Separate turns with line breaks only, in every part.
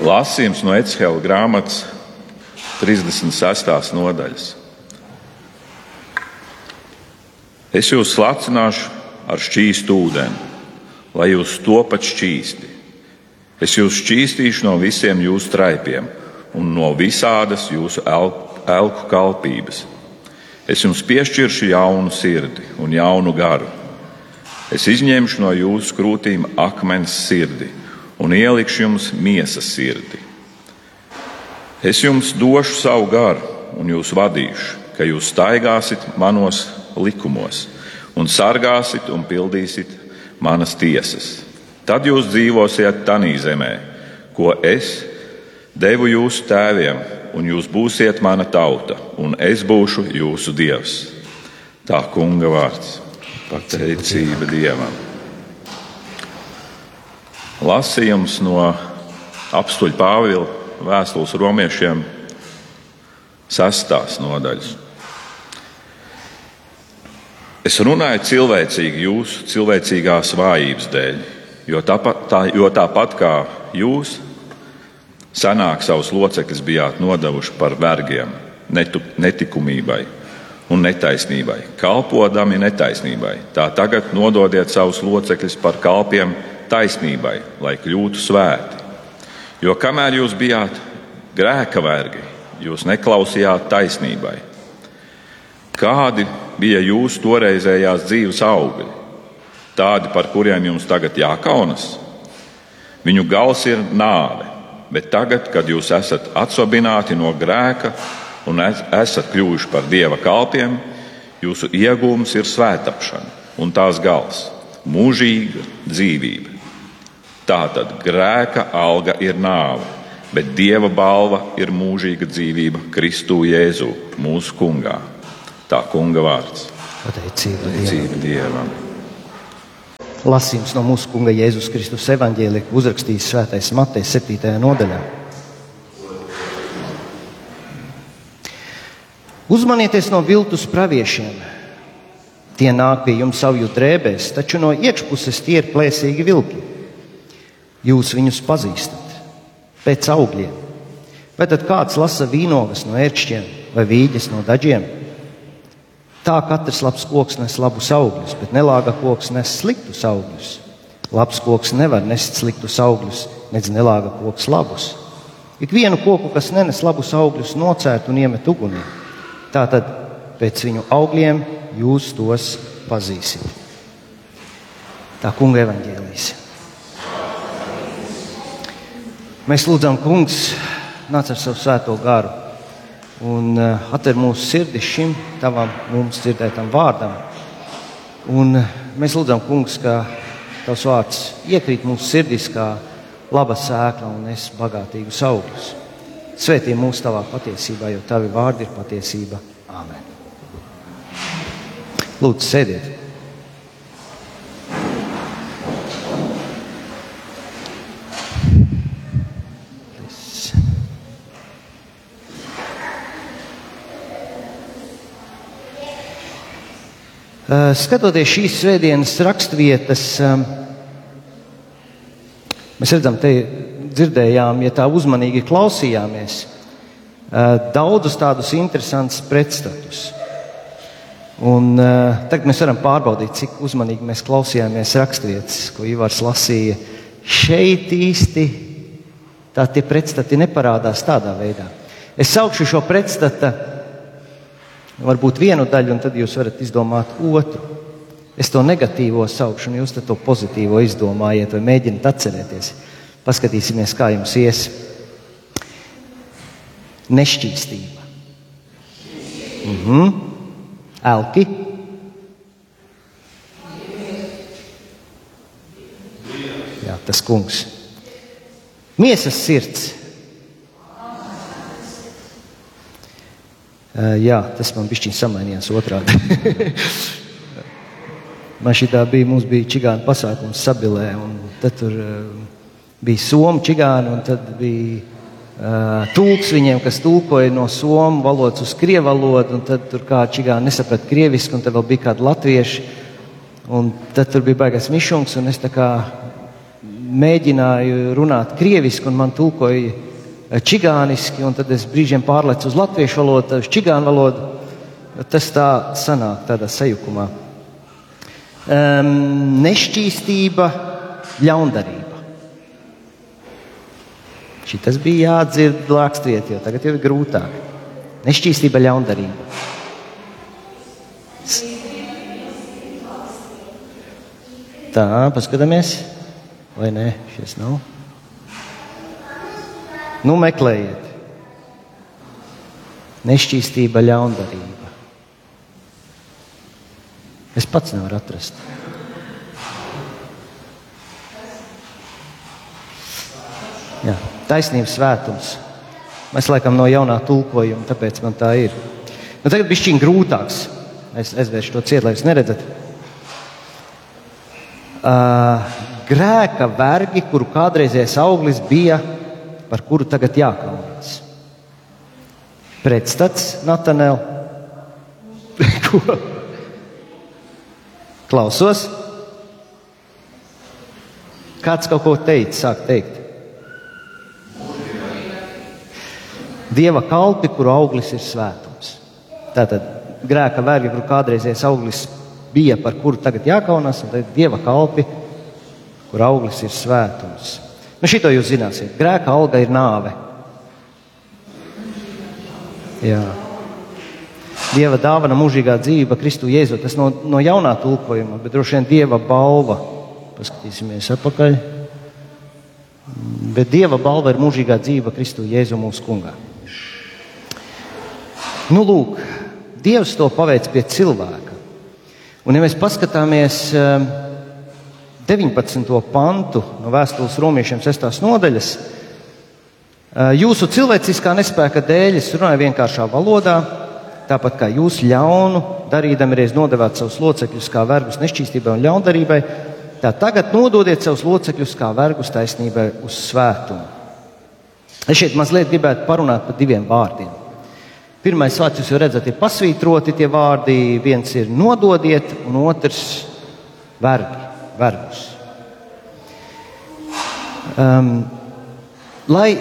Lasījums no Ecehela grāmatas 36. nodaļas. Es jūs slacināšu ar šķīstu ūdeni, lai jūs topat šķīsti. Es jūs šķīstīšu no visiem jūsu traipiem un no visādas jūsu elku kalpības. Es jums piešķiršu jaunu sirdi un jaunu garu. Es izņemšu no jūsu krūtīm akmens sirdi un ielikšu jums miesas sirdi. Es jums došu savu garu un jūs vadīšu, ka jūs staigāsit manos likumos un sargāsit un pildīsit manas tiesas. Tad jūs dzīvosiet tanī zemē, ko es devu jūsu tēviem, un jūs būsiet mana tauta, un es būšu jūsu dievs. Tā kunga vārds - pateicība Dievam. Lasījums no apstuļa Pāvila vēstules romiešiem sestās nodaļas. Es runāju cilvēcīgi jūsu cilvēcīgās vājības dēļ, jo tāpat, tā, jo tāpat kā jūs senāk savus locekļus bijāt nodevuši par vergiem, netu, netikumībai un netaisnībai, kalpodami netaisnībai, tā tagad nododiet savus locekļus par kalpiem taisnībai, lai kļūtu svēti. Jo kamēr jūs bijāt grēka vergi, jūs neklausījāt taisnībai. Kādi bija jūsu toreizējās dzīves augļi? Tādi, par kuriem jums tagad jākaunas? Viņu gals ir nāve, bet tagad, kad jūs esat atsobināti no grēka un esat kļuvuši par dieva kalpiem, jūsu iegūms ir svētāpšana un tās gals - mūžīga dzīvība. Tātad grēka alga ir nāve, bet dieva balva ir mūžīga dzīvība Kristū Jēzu, mūsu kungā. Tā kunga vārds -
pateicība
Dievam. Dievam.
Lasījums no mūsu kunga Jēzus Kristus evanģēlija uzrakstījis Svētais Matei 7. nodaļā. Uzmanieties no viltus praviešiem. Tie nāk pie jums savju drēbēs, taču no iekšpuses tie ir plēsīgi vilki. Jūs viņus pazīstat pēc augļiem. Vai tad kāds lasa vīnogas no ērkšķiem vai vīģes no daļiem? Tā katrs labs koks nes labus augļus, bet nelāga koks nes sliktus augļus. Labs koks nevar nest sliktus augļus, nedz nelāga koks labus. Ik vienu koku, kas nenes labus augļus, nocērt un iemet ugunī. Tātad pēc viņu augļiem jūs tos pazīsiet. Tā kunga evaņģēlīs. Mēs lūdzam, Kungs, nāc ar savu svēto garu un uh, atver mūsu sirdis šim tavam mums dzirdētam vārdam. Un uh, mēs lūdzam, Kungs, ka tavs vārds iekrīt mūsu sirdis kā laba sēkla un es bagātīgus augļus. Svētī mūsu tavā patiesībā, jo tavi vārdi ir patiesība. Āmen. Lūdzu, sēdiet! Skatoties šīs svētdienas raksturvietas, eh, mēs redzam, te dzirdējām, ja tā uzmanīgi klausījāmies, eh, daudzus tādus interesantus pretstatus. Un, tagad mēs varam pārbaudīt, cik uzmanīgi mēs klausījāmies raksturvietas, ko Ivars lasīja. Šeit īsti tā tie pretstati neparādās tādā veidā. Es saukšu šo pretstatu varbūt vienu daļu, un tad jūs varat izdomāt otru. Es to negatīvo saukšu, un jūs to pozitīvo izdomājiet, vai mēģiniet atcerēties. Paskatīsimies, kā jums ies. Nešķīstība. Mhm. Elki. Jā, tas kungs. Miesas sirds. Jā, tas man bija samainījās otrādi. man šī tā bija, mums bija čigāna pasākums Sabilē, un tad tur bija Somu čigāni, un tad bija uh, tūks viņiem, kas tulkoja no Somu valodas uz Krievu valodu, un tad tur kā čigāni nesaprata krieviski, un tad vēl bija kādi latvieši, un tad tur bija baigās mišungs, un es tā kā mēģināju runāt krieviski, un man tulkoja čigāniski, un tad es brīžiem pārlecu uz latviešu valodu, uz čigānu valodu. Tas tā sanāk tādā sajukumā. Um, nešķīstība, ļaundarība. Šis bija jādzird lākstiet, jo tagad jau ir grūtāk. Nešķīstība, ļaundarība. Tā, paskatāmies, vai nē, šis nav. Nu, meklējiet. Nešķīstība, ļaundarība. Es pats nevaru atrast. Jā, taisnības svētums. Mēs laikam no jaunā tulkojuma, tāpēc man tā ir. Nu, tagad bija šķiet grūtāks. Es aizvēršu to ciet, lai jūs neredzat. Uh, grēka vergi, kuru kādreizējais auglis bija, par kuru tagad jākaunās. Pretstats Natanēl. Ko? Klausos. Kāds kaut ko teica, sāk teikt. Dieva kalpi, kuru auglis ir svētums. Tātad grēka vergi, kur kādreizējais auglis bija, par kuru tagad jākaunās, un tad dieva kalpi, kur auglis ir svētums. Nu, šito jūs zināsiet. Grēka alga ir nāve. Jā. Dieva dāvana mūžīgā dzīve, Kristu Jēzu. Tas no, no jaunā tulkojuma, bet droši vien Dieva balva. Paskatīsimies atpakaļ. Bet Dieva balva ir mūžīgā dzīve Kristu Jēzu mūsu kungā. Nu, lūk, Dievs to paveic pie cilvēka. Un, ja mēs paskatāmies 19. Ehm, pantu no vēstules romiešiem 6. nodaļas, jūsu cilvēciskā nespēka dēļ es runāju vienkāršā valodā, tāpat kā jūs ļaunu darīdami reiz nodevāt savus locekļus kā vergus nešķīstībai un ļaundarībai, tā tagad nododiet savus locekļus kā vergus taisnībai uz svētumu. Es šeit mazliet gribētu parunāt par diviem vārdiem. Pirmais vārds, jūs jau redzat, ir pasvītroti tie vārdi. Viens ir nododiet, un otrs - vergi, vergus. Um, lai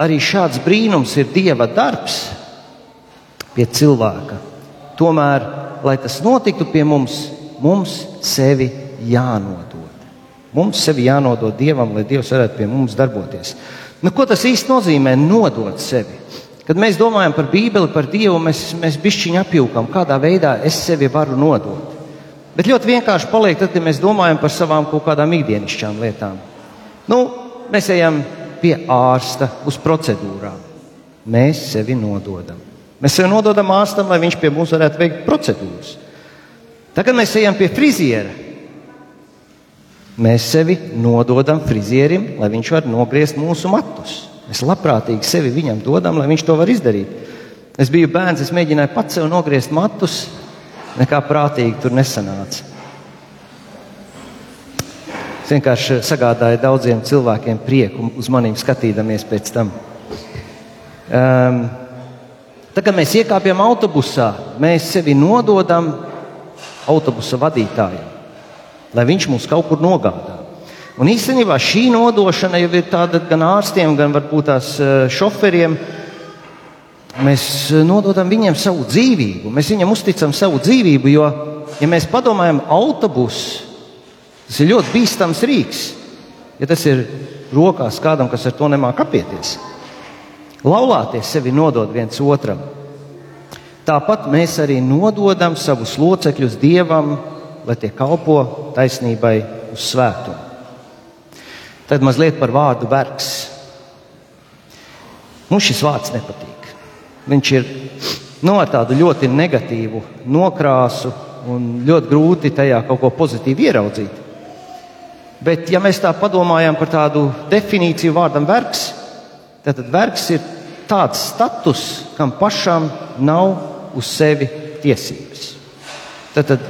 arī šāds brīnums ir Dieva darbs pie cilvēka, tomēr, lai tas notiktu pie mums, mums sevi jānodod. Mums sevi jānodod Dievam, lai Dievs varētu pie mums darboties. Nu, ko tas īsti nozīmē nodot sevi? Kad mēs domājam par Bībeli, par Dievu, mēs, mēs bišķiņi apjūkam, kādā veidā es sevi varu nodot. Bet ļoti vienkārši paliek, tad, kad mēs domājam par savām kaut kādām ikdienišķām lietām. Nu, mēs ejam pie ārsta uz procedūrām. Mēs sevi nododam. Mēs sevi nododam ārstam, lai viņš pie mums varētu veikt procedūras. Tagad mēs ejam pie friziera. Mēs sevi nododam frizierim, lai viņš varētu nogriezt mūsu matus. Mēs labprātīgi sevi viņam dodam, lai viņš to var izdarīt. Es biju bērns, es mēģināju pats sev nogriezt matus, nekā prātīgi tur nesanāca. Es vienkārši sagādāju daudziem cilvēkiem prieku uz maniem skatīdamies pēc tam. Um, Tad, kad mēs iekāpjam autobusā, mēs sevi nododam autobusa vadītājam, lai viņš mūs kaut kur nogādā. Un īstenībā šī nodošana jau ir tāda gan ārstiem, gan varbūt tās eh, šoferiem. Mēs eh, nododam viņiem savu dzīvību, mēs viņam uzticam savu dzīvību, jo, ja mēs padomājam, autobuss tas ir ļoti bīstams rīks. Ja tas ir rokās kādam, kas ar to nemāk apieties, laulāties sevi nodot viens otram. Tāpat mēs arī nododam savus locekļus Dievam, lai tie kalpo taisnībai uz svētumu. Tad mazliet par vārdu vergs. Mums šis vārds nepatīk. Viņš ir no tādu ļoti negatīvu nokrāsu un ļoti grūti tajā kaut ko pozitīvu ieraudzīt. Bet, ja mēs tā padomājam par tādu definīciju vārdam vergs, tad vergs ir tāds status, kam pašam nav uz sevi tiesības. Tad, tad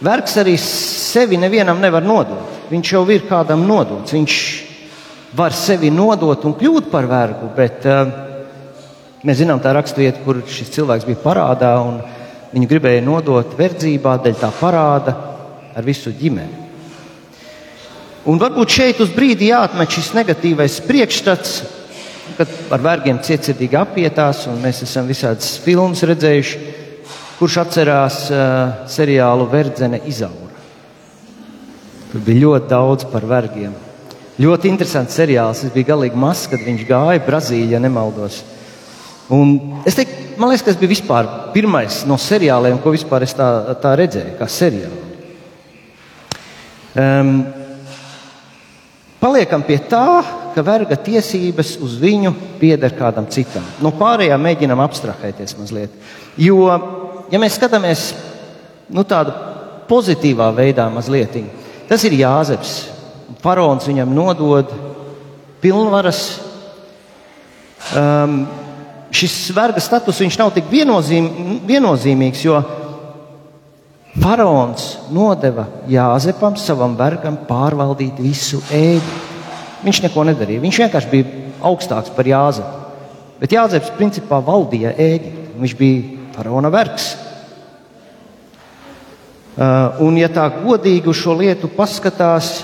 vergs arī sevi nevienam nevar nodot viņš jau ir kādam nodots. Viņš var sevi nodot un kļūt par vergu, bet uh, mēs zinām tā raksturvieta, kur šis cilvēks bija parādā un viņu gribēja nodot verdzībā, dēļ tā parāda ar visu ģimeni. Un varbūt šeit uz brīdi jāatmet šis negatīvais priekšstats, kad ar vergiem cietsirdīgi apietās, un mēs esam visādas filmas redzējuši, kurš atcerās uh, seriālu Verdzene izaura. Tur bija ļoti daudz par vergiem. Ļoti interesants seriāls. Es biju galīgi mazs, kad viņš gāja Brazīlijā, ja nemaldos. Un es teiktu, man liekas, tas bija vispār pirmais no seriāliem, ko vispār es tā, tā redzēju, kā seriālu. Um, paliekam pie tā, ka verga tiesības uz viņu pieder kādam citam. No pārējām mēģinam abstrahēties mazliet. Jo, ja mēs skatāmies nu, tādā pozitīvā veidā, mazliet, tas ir Jāzeps. Faraons viņam nodod pilnvaras. Um, šis verga status nav tik viennozīm, viennozīmīgs, jo faraons nodeva Jāzepam, savam vergam, pārvaldīt visu ēdu. Viņš neko nedarīja. Viņš vienkārši bija augstāks par Jāzepu. Bet Jāzeps principā valdīja Ēģipti. Viņš bija faraona vergs. Uh, un, ja tā godīgi uz šo lietu paskatās,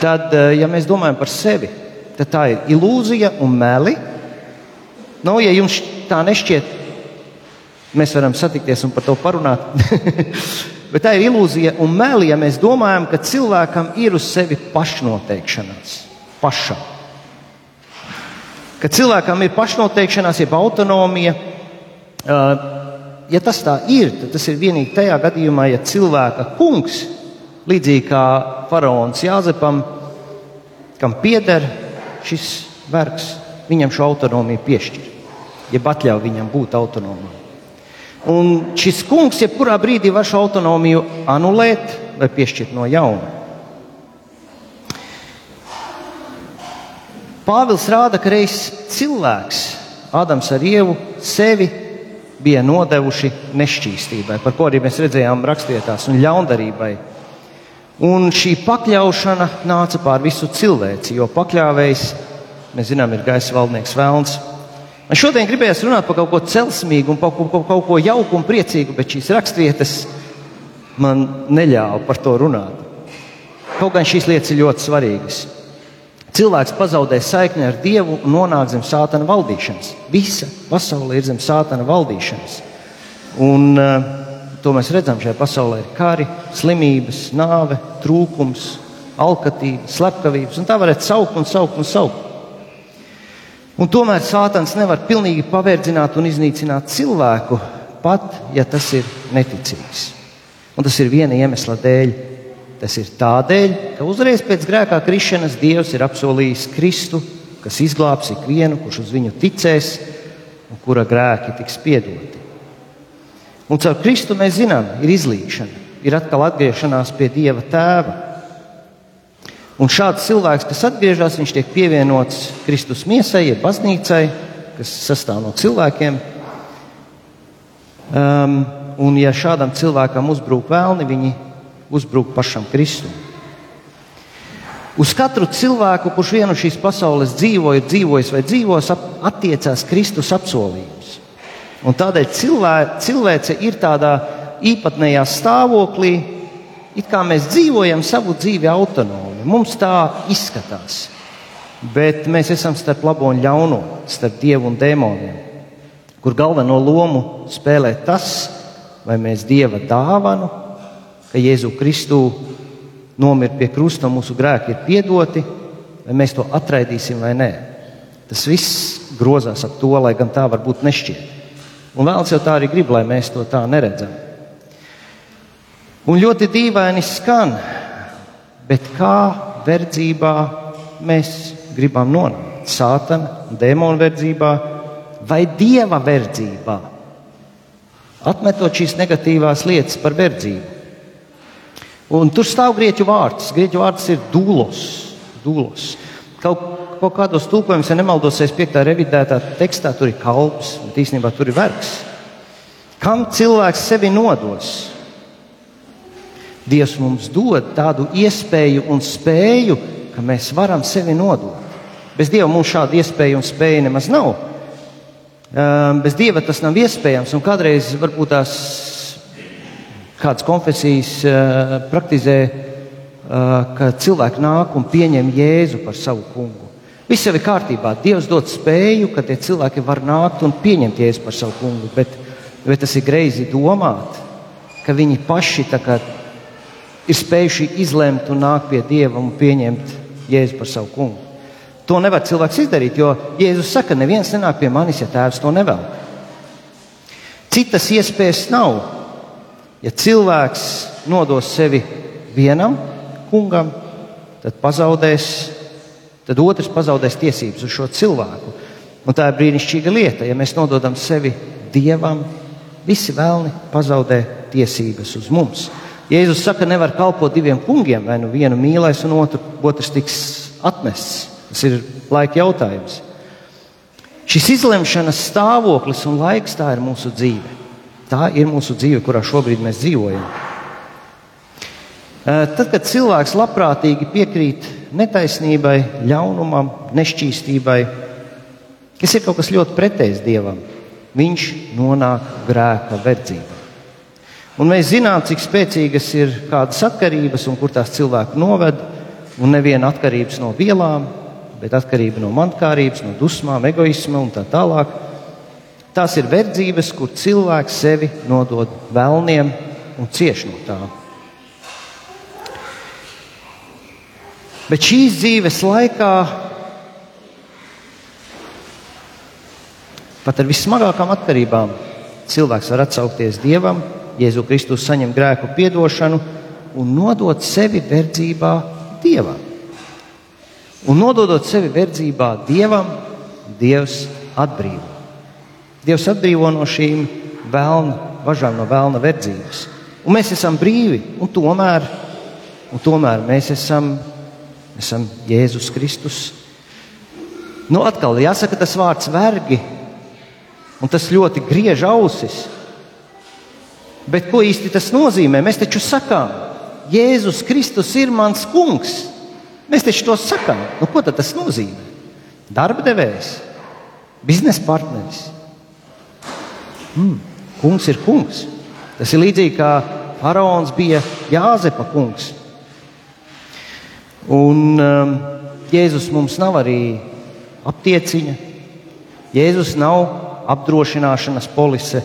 tad, uh, ja mēs domājam par sevi, tad tā ir ilūzija un meli. Nu, ja jums tā nešķiet, mēs varam satikties un par to parunāt. Bet tā ir ilūzija un meli, ja mēs domājam, ka cilvēkam ir uz sevi pašnoteikšanās, pašam. Ka cilvēkam ir pašnoteikšanās, jeb autonomija. Ja tas tā ir, tad tas ir vienīgi tajā gadījumā, ja cilvēka kungs, līdzīgi kā faraons Jāzepam, kam pieder šis vergs, viņam šo autonomiju piešķir, jeb atļauj viņam būt autonomam. Un šis kungs jebkurā brīdī var šo autonomiju anulēt vai piešķirt no jauna. Pāvils rāda, ka reiz cilvēks, Ādams ar Ievu, sevi bija nodevuši nešķīstībai, par ko arī mēs redzējām rakstvietās, un ļaundarībai. Un šī pakļaušana nāca pār visu cilvēci, jo pakļāvējs, mēs zinām, ir gaisa valdnieks Vēlns. Man šodien gribējās runāt par kaut ko celsmīgu, un par kaut, kaut, kaut ko jauku un priecīgu, bet šīs raksturvietas man neļāva par to runāt. Kaut gan šīs lietas ir ļoti svarīgas. Cilvēks pazaudē saikni ar Dievu un nonāk zem sātana valdīšanas. Visa pasaule ir zem sātana valdīšanas. Un, uh, to mēs redzam šajā pasaulē. Ir kari, slimības, nāve, trūkums, alkatība, slepkavības. Un tā varētu saukt un saukt un saukt. Un tomēr Sātans nevar pilnīgi paverdzināt un iznīcināt cilvēku, pat ja tas ir neticīgs. Un tas ir viena iemesla dēļ. Tas ir tādēļ, ka uzreiz pēc grēkā krišanas Dievs ir apsolījis Kristu, kas izglābs ikvienu, kurš uz viņu ticēs un kura grēki tiks piedoti. Un caur Kristu mēs zinām, ir izlīšana, ir atkal atgriešanās pie Dieva Tēva. Un šāds cilvēks, kas atgriežas, viņš tiek pievienots Kristus miesai, jeb baznīcai, kas sastāv no cilvēkiem. Um, un, ja šādam cilvēkam uzbrūk vēlni, viņi uzbrūk pašam Kristum. Uz katru cilvēku, kurš vienu šīs pasaules dzīvo, ir dzīvojis vai dzīvos, attiecās Kristus apsolījums. Un tādēļ cilvē, cilvēce ir tādā īpatnējā stāvoklī, it kā mēs dzīvojam savu dzīvi autonomi. Mums tā izskatās. Bet mēs esam starp labo un ļauno, starp dievu un dēmoniem, kur galveno lomu spēlē tas, vai mēs dieva dāvanu, ka Jēzu Kristu nomira pie krusta mūsu grēki ir piedoti, vai mēs to atraidīsim vai nē. Tas viss grozās ap to, lai gan tā varbūt nešķiet. Un vēlams jau tā arī grib, lai mēs to tā neredzam. Un ļoti dīvaini skan, bet kā verdzībā mēs gribam nonākt? Sātana, demona verdzībā vai dieva verdzībā? Atmetot šīs negatīvās lietas par verdzību. Un tur stāv grieķu vārds. Grieķu vārds ir dūlos. dūlos. Kaut, kaut kādos tulkojumos, ja nemaldos, es piektā revidētā tekstā tur ir kalps, bet īstenībā tur ir vergs. Kam cilvēks sevi nodos? Dievs mums dod tādu iespēju un spēju, ka mēs varam sevi nodot. Bez Dieva mums šāda iespēja un spēja nemaz nav. Ehm, bez Dieva tas nav iespējams. Un kādreiz varbūt tās kādas konfesijas eh, praktizē ka cilvēki nāk un pieņem Jēzu par savu kungu. Viss jau ir kārtībā. Dievs dod spēju, ka tie cilvēki var nākt un pieņemt Jēzu par savu kungu. Bet, bet tas ir greizi domāt, ka viņi paši ir spējuši izlemt un nākt pie Dieva un pieņemt Jēzu par savu kungu. To nevar cilvēks izdarīt, jo Jēzus saka, neviens nenāk pie manis, ja tēvs to nevēl. Citas iespējas nav. Ja cilvēks nodos sevi vienam kungam, tad pazaudēs, tad otrs pazaudēs tiesības uz šo cilvēku. Un tā ir brīnišķīga lieta. Ja mēs nododam sevi dievam, visi vēlni pazaudē tiesības uz mums. Jēzus saka, nevar kalpot diviem kungiem, vai nu vienu mīlēs, un otru, otrs tiks atmests. Tas ir laika jautājums. Šis izlemšanas stāvoklis un laiks tā ir mūsu dzīve. Tā ir mūsu dzīve, kurā šobrīd mēs dzīvojam. Tad, kad cilvēks labprātīgi piekrīt netaisnībai, ļaunumam, nešķīstībai, kas ir kaut kas ļoti pretējs dievam, viņš nonāk grēka verdzībā. Un mēs zinām, cik spēcīgas ir kādas atkarības un kur tās cilvēku noved, un neviena atkarības no vielām, bet atkarība no mankārības, no dusmām, egoisma un tā tālāk. Tās ir verdzības, kur cilvēks sevi nodod vēlniem un cieš no tām. Bet šīs dzīves laikā pat ar vismagākām atkarībām cilvēks var atsaukties Dievam, Jēzu Kristus saņem grēku piedošanu un nodot sevi verdzībā Dievam. Un nododot sevi verdzībā Dievam, Dievs atbrīvo. Dievs atbrīvo no šīm vēlna, važām no vēlna verdzības. Un mēs esam brīvi, un tomēr, un tomēr mēs esam, esam Jēzus Kristus. Nu, atkal jāsaka tas vārds vergi, un tas ļoti griež ausis. Bet ko īsti tas nozīmē? Mēs taču sakām, Jēzus Kristus ir mans kungs. Mēs taču to sakām. Nu, ko tas nozīmē? Darba devējs, biznesa partneris. Mm, kungs ir kungs. Tas ir līdzīgi kā faraons bija Jāzepa kungs. Un um, Jēzus mums nav arī aptieciņa. Jēzus nav apdrošināšanas polise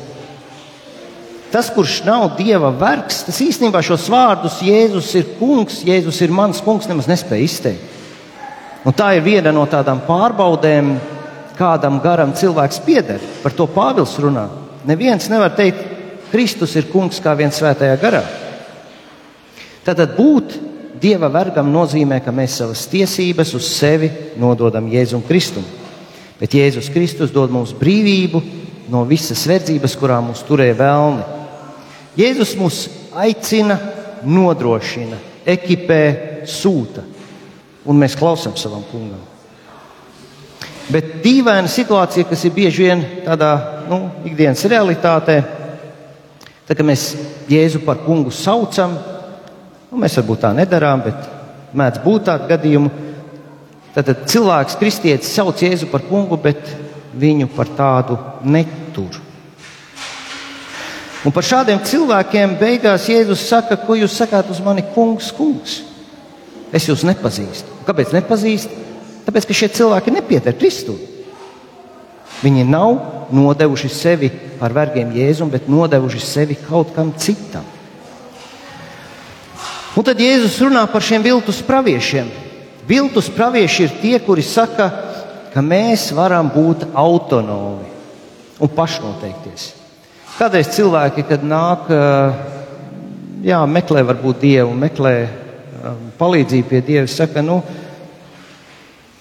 Tas, kurš nav dieva vergs, tas īstenībā šos vārdus Jēzus ir kungs, Jēzus ir mans kungs, nemaz nespēja izteikt. Un tā ir viena no tādām pārbaudēm, kādam garam cilvēks pieder. Par to Pāvils runā. Neviens nevar teikt, Kristus ir kungs kā viens svētajā garā. Tātad būt dieva vergam nozīmē, ka mēs savas tiesības uz sevi nododam Jēzum Kristum. Bet Jēzus Kristus dod mums brīvību no visas verdzības, kurā mūs turēja vēlni. Jēzus mūs aicina, nodrošina, ekipē, sūta, un mēs klausām savam kungam. Bet dīvaina situācija, kas ir bieži vien tādā nu, ikdienas realitātē, tad, kad mēs Jēzu par kungu saucam, nu, mēs varbūt tā nedarām, bet mēdz būt tādu gadījumu. Tad cilvēks, kristietis, sauc Jēzu par kungu, bet viņu par tādu netur. Un par šādiem cilvēkiem beigās Jēzus saka, ko jūs sakāt uz mani, kungs, kungs. Es jūs nepazīstu. Kāpēc nepazīstu? Tāpēc, ka šie cilvēki nepieder Kristum. Viņi nav nodevuši sevi par vergiem Jēzum, bet nodevuši sevi kaut kam citam. Un tad Jēzus runā par šiem viltus praviešiem. Viltus pravieši ir tie, kuri saka, ka mēs varam būt autonomi un pašnoteikties. Kādreiz cilvēki, kad nāk, jā, meklē varbūt dievu, meklē palīdzību pie dieva, saka, nu,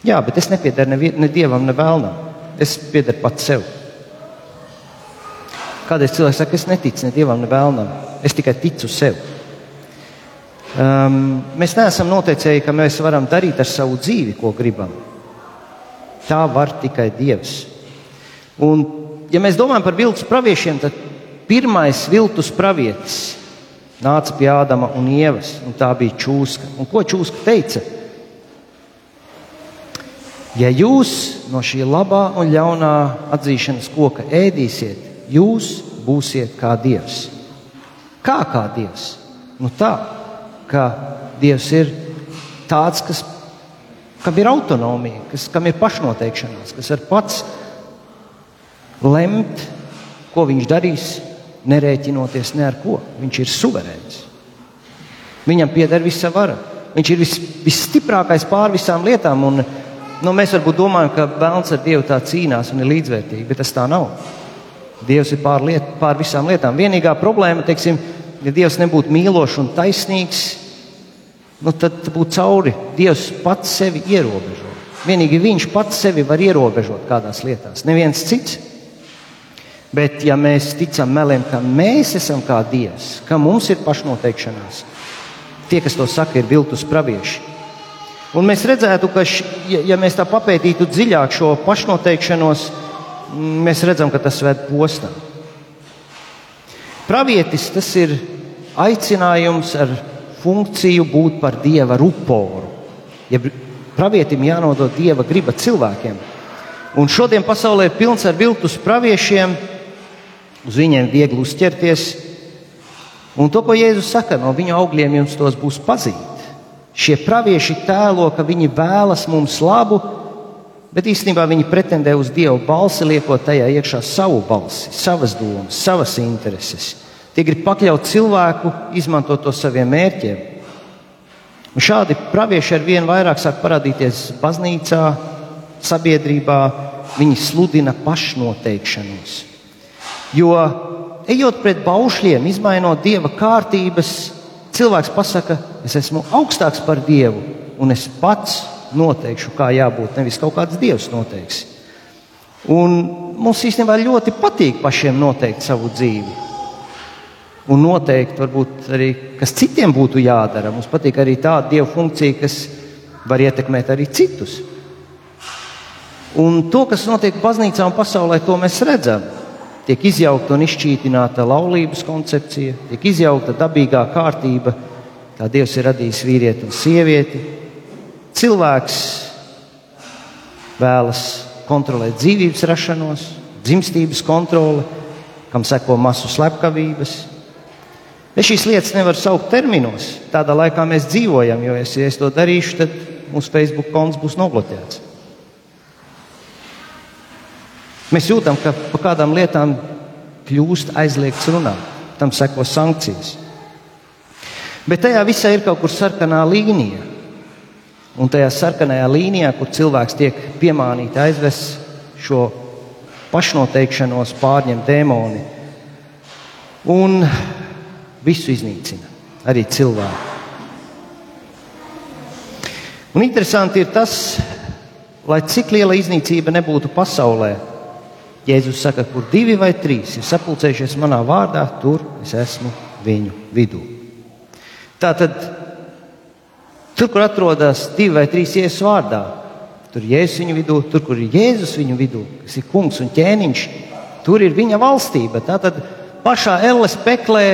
jā, bet es nepiedaru ne, ne dievam, ne vēlnam. Es piedaru pats sev. Kādreiz cilvēks saka, es neticu ne dievam, ne vēlnam. Es tikai ticu sev. Um, mēs neesam noteicēji, ka mēs varam darīt ar savu dzīvi, ko gribam. Tā var tikai Dievs. Un ja mēs domājam par viltus praviešiem, tad pirmais viltus pravietis nāca pie Ādama un Ievas, un tā bija čūska. Un ko čūska teica? Ja jūs no šī labā un ļaunā atzīšanas koka ēdīsiet, jūs būsiet kā Dievs. Kā kā Dievs? Nu tā, ka Dievs ir tāds, kas, kam ir autonomija, kas, kam ir pašnoteikšanās, kas var pats lemt, ko viņš darīs, nerēķinoties ne ar ko. Viņš ir suverēns. Viņam pieder visa vara. Viņš ir vis, visstiprākais pār visām lietām. Un, nu, mēs varbūt domājam, ka Vēlns ar Dievu tā cīnās un ir līdzvērtīgi, bet tas tā nav. Dievs ir pār, liet, pār visām lietām. Vienīgā problēma, teiksim, ja Dievs nebūtu mīlošs un taisnīgs, nu, tad būtu cauri. Dievs pats sevi ierobežo. Vienīgi Viņš pats sevi var ierobežot kādās lietās, neviens cits. Bet, ja mēs ticam meliem, ka mēs esam kā Dievs, ka mums ir pašnoteikšanās, tie, kas to saka, ir viltus pravieši. Un mēs redzētu, ka, š, ja, ja mēs tā papētītu dziļāk šo pašnoteikšanos, mēs redzam, ka tas ved postā. Pravietis tas ir aicinājums ar funkciju būt par dieva ruporu. Ja pravietim jānodod dieva griba cilvēkiem. Un šodien pasaulē ir pilns ar viltus praviešiem, uz viņiem viegli uzķerties. Un to, ko Jēzus saka, no viņu augļiem jums tos būs pazīt. Šie pravieši tēlo, ka viņi vēlas mums labu, bet īstenībā viņi pretendē uz Dievu balsi, liekot tajā iekšā savu balsi, savas domas, savas intereses. Tie grib pakļaut cilvēku, izmantot to saviem mērķiem. Un šādi pravieši ar vien vairāk sāk parādīties baznīcā, sabiedrībā. Viņi sludina pašnoteikšanos. Jo, ejot pret baušļiem, izmainot dieva kārtības, cilvēks pasaka, es esmu augstāks par dievu, un es pats noteikšu, kā jābūt. Nevis kaut kāds dievs noteiks. Un mums īstenībā ļoti patīk pašiem noteikt savu dzīvi. Un noteikti varbūt arī, kas citiem būtu jādara. Mums patīk arī tāda dieva funkcija, kas var ietekmēt arī citus. Un to, kas notiek baznīcā un pasaulē, to mēs redzam. Tiek izjaukta un izšķītināta laulības koncepcija, tiek izjaukta dabīgā kārtība, kā Dievs ir radījis vīrieti un sievieti. Cilvēks vēlas kontrolēt dzīvības rašanos, dzimstības kontroli, kam seko masu slepkavības. Es šīs lietas nevaru saukt terminos. Tādā laikā mēs dzīvojam, jo es, ja es to darīšu, tad mūsu Facebook konts būs nobloķēts. Mēs jūtam, ka par kādām lietām kļūst aizliegts runāt, tam seko sankcijas. Bet tajā visā ir kaut kur sarkanā līnija. Un tajā sarkanajā līnijā, kur cilvēks tiek piemānīts, aizvests šo pašnoteikšanos, pārņem dēmoni un visu iznīcina, arī cilvēku. Un interesanti ir tas, lai cik liela iznīcība nebūtu pasaulē, Jēzus saka, kur divi vai trīs ir sapulcējušies manā vārdā, tur es esmu viņu vidū. Tātad, tur, kur atrodas divi vai trīs ielas vārdā, tur Jēzus viņu vidū, tur, kur ir Jēzus viņu vidū, kas ir kungs un ķēniņš, tur ir viņa valstība. Tātad pašā Elles peklē,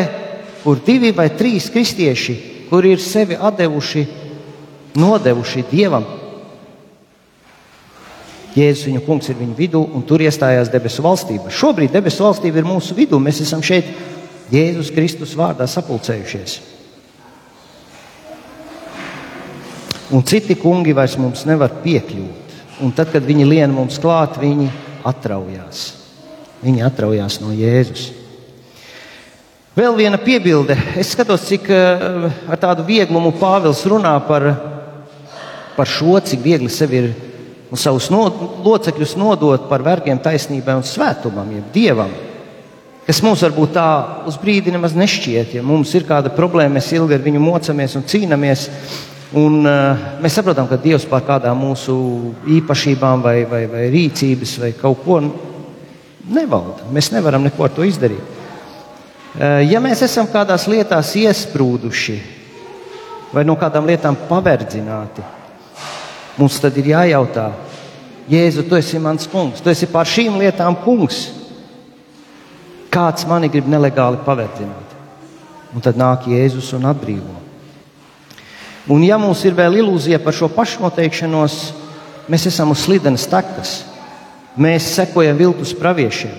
kur divi vai trīs kristieši, kur ir sevi devuši, nodevuši dievam, Jēzus viņa kungs ir viņa vidū, un tur iestājās debesu valstība. Šobrīd debesu valstība ir mūsu vidū. Mēs esam šeit Jēzus Kristus vārdā sapulcējušies. Un citi kungi vairs mums nevar piekļūt. Un tad, kad viņi lien mums klāt, viņi atraujās. Viņi atraujās no Jēzus. Vēl viena piebilde. Es skatos, cik uh, ar tādu vieglumu Pāvils runā par, par šo, cik viegli sevi ir un savus no, locekļus nodot par vergiem, taisnībai un svētumam, jeb dievam. Kas mums varbūt tā uz brīdi nemaz nešķiet, ja mums ir kāda problēma, mēs ilgi ar viņu mocamies un cīnāmies. Un, uh, mēs saprotam, ka Dievs pār kādām mūsu īpašībām, vai, vai, vai rīcības, vai kaut ko nevalda. Mēs nevaram neko ar to izdarīt. Uh, ja mēs esam kādās lietās iesprūduši vai no kādām lietām paverdzināti, Mums tad ir jājautā, Jēzu, tu esi mans kungs, tu esi pār šīm lietām kungs. Kāds mani grib nelegāli pavērtināt? Un tad nāk Jēzus un atbrīvo. Un ja mums ir vēl ilūzija par šo pašnoteikšanos, mēs esam uz slidenes takas. Mēs sekojam viltus praviešiem,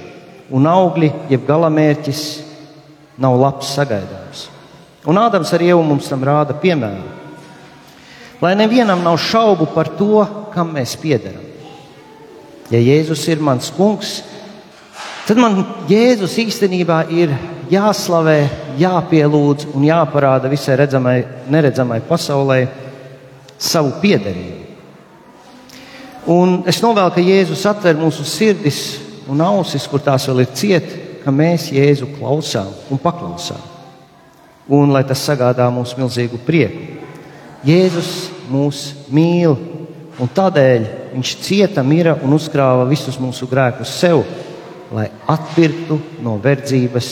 un augļi, jeb galamērķis, nav labs sagaidāms. Un Ādams ar Ievu mums tam rāda piemēru. Lai nevienam nav šaubu par to, kam mēs piederam. Ja Jēzus ir mans kungs, tad man Jēzus īstenībā ir jāslavē, jāpielūdz un jāparāda visai redzamai, neredzamai pasaulē savu piederību. Un es novēlu, ka Jēzus atver mūsu sirdis un ausis, kur tās vēl ir ciet, ka mēs Jēzu klausām un paklausām. Un lai tas sagādā mums milzīgu prieku. Jēzus mūs mīl, un tādēļ viņš cieta, mira un uzkrāja visus mūsu grēkus sev, lai atpirktu no verdzības,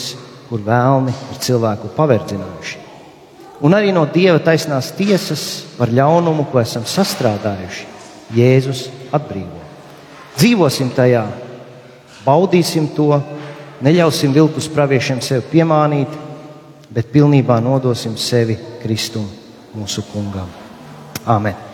kur vēlni ir cilvēku paverdzinājuši. Un arī no Dieva taisnās tiesas par ļaunumu, ko esam sastrādājuši, Jēzus atbrīvo. Dzīvosim tajā, baudīsim to, neļausim viltus praviešiem sevi piemānīt, bet pilnībā nodosim sevi Kristum, mūsu kungam. Amen!